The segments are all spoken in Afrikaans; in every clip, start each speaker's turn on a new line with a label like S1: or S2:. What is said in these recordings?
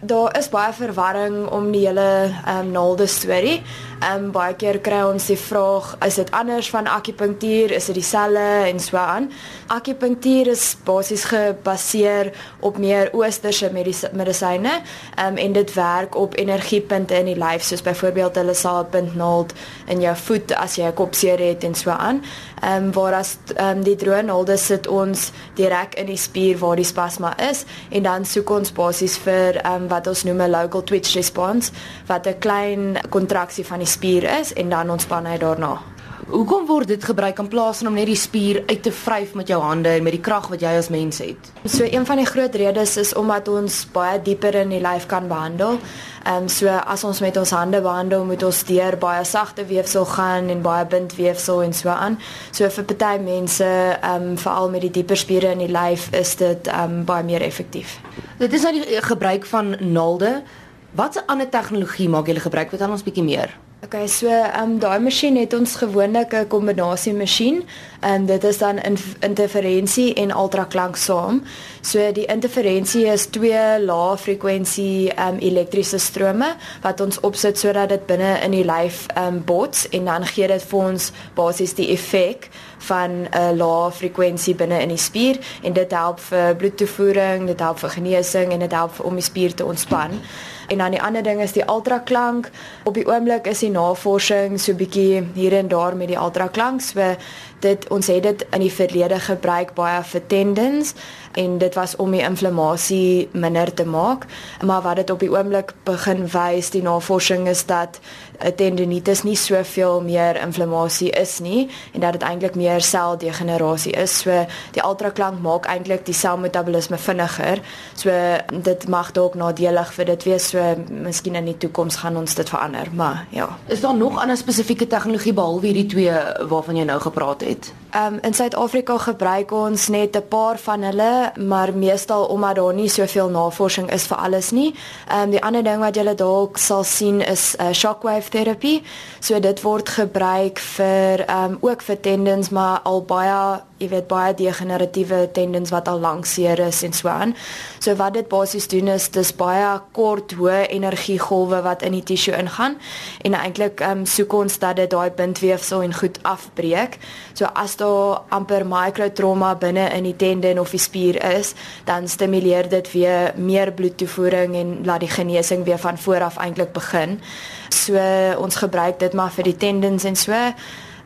S1: Daar is baie verwarring om die hele ehm um, naalde storie. Ehm um, baie keer kry ons die vraag, is dit anders van akupunktuur? Is dit dieselfde en so aan? Akupunktuur is basies gebaseer op meer oosterse medisyne. Ehm um, en dit werk op energiepunte in die lyf, soos byvoorbeeld hulle sal 'n punt naald in jou voet as jy 'n kopseer het en so aan. Ehm um, waar as ehm um, die droë naalde sit ons direk in die spier waar die spasma is en dan soek ons basies vir ehm um, wat ons noem 'n local twitch response wat 'n klein kontraksie van die spier is en dan ontspan hy daarna.
S2: Hoekom word dit gebruik in plaas van om net die spier uit te vryf met jou hande en met die krag wat jy as mens het?
S1: So een van die groot redes is omdat ons baie dieper in die lyf kan behandel. Ehm um, so as ons met ons hande behandel, moet ons deur baie sagte weefsel gaan en baie bindweefsel en so aan. So vir party mense, ehm um, veral met die dieper spiere in die lyf, is dit ehm um, baie meer effektief.
S2: Dit is nou die gebruik van naalde. Watse ander tegnologie maak julle gebruik? Vertel ons bietjie meer.
S1: Okay, so ehm um, daai masjien het ons gewoonlik 'n kombinasie masjien. Ehm um, dit is dan in interferensie en ultraklank saam. So die interferensie is twee lae frekwensie ehm um, elektriese strome wat ons opsit sodat dit binne in die lyf ehm um, bots en dan gee dit vir ons basies die effek van 'n lae frekwensie binne in die spier en dit help vir bloedtoevoering, dit help vir genesing en dit help om die spier te ontspan. En dan die ander ding is die ultraklank. Op die oomblik is die navorsing so bietjie hier en daar met die ultraklank. So dit ons het dit in die verlede gebruik baie vir tendons en dit was om die inflammasie minder te maak. Maar wat dit op die oomblik begin wys, die navorsing is dat tendinitis nie soveel meer inflammasie is nie en dat dit eintlik meer seldegenerasie is. So die ultraklank maak eintlik die selmetabolisme vinniger. So dit mag dalk nadelig vir dit wees. So miskien in die toekoms gaan ons dit verander, maar ja.
S2: Is daar nog ander spesifieke tegnologie behalwe hierdie twee waarvan jy nou gepraat het?
S1: Ehm um, in Suid-Afrika gebruik ons net 'n paar van hulle, maar meestal omdat daar nie soveel navorsing is vir alles nie. Ehm um, die ander ding wat jy dalk sal sien is uh, shockwave terapie. So dit word gebruik vir ehm um, ook vir tendons maar al baie jy weet baie degeneratiewe tendons wat al lank seer is en so aan. So wat dit basies doen is dis baie kort hoë energiegolwe wat in die tissue ingaan en eintlik ehm um, soek ons dat dit daai bindweefsel en goed afbreek. So as daar amper microtrauma binne in die tendon of die spier is, dan stimuleer dit weer meer bloedtoevoering en laat die genesing weer van voor af eintlik begin. So ons gebruik dit maar vir die tendons en so.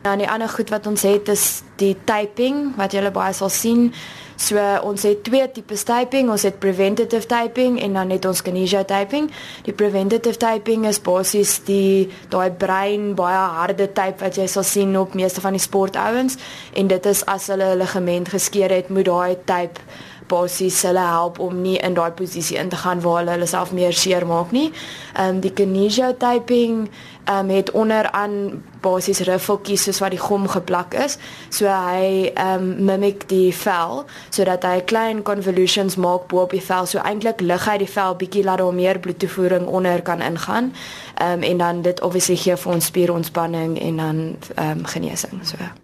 S1: Nou die ander goed wat ons het is die typing wat julle baie sal sien. So ons het twee tipe typing, ons het preventative typing en dan het ons kinesio typing. Die preventative typing is basies die daai brein baie harde type wat jy sal sien op meeste van die sportouens en dit is as hulle ligament geskeur het, moet daai type basies hulle help om nie in daai posisie in te gaan waar hulle hulle self meer seer maak nie. Ehm um, die kinesio typing ehm um, het onderaan basies riffeltjies soos wat die gom geplak is. So hy ehm um, mimic die vel sodat hy klein convolutions maak bo op die vel. So eintlik lig hy die vel bietjie laat daar meer bloedtoevoering onder kan ingaan. Ehm um, en dan dit obviously gee vir ons spierontspanning en dan ehm um, genesing so.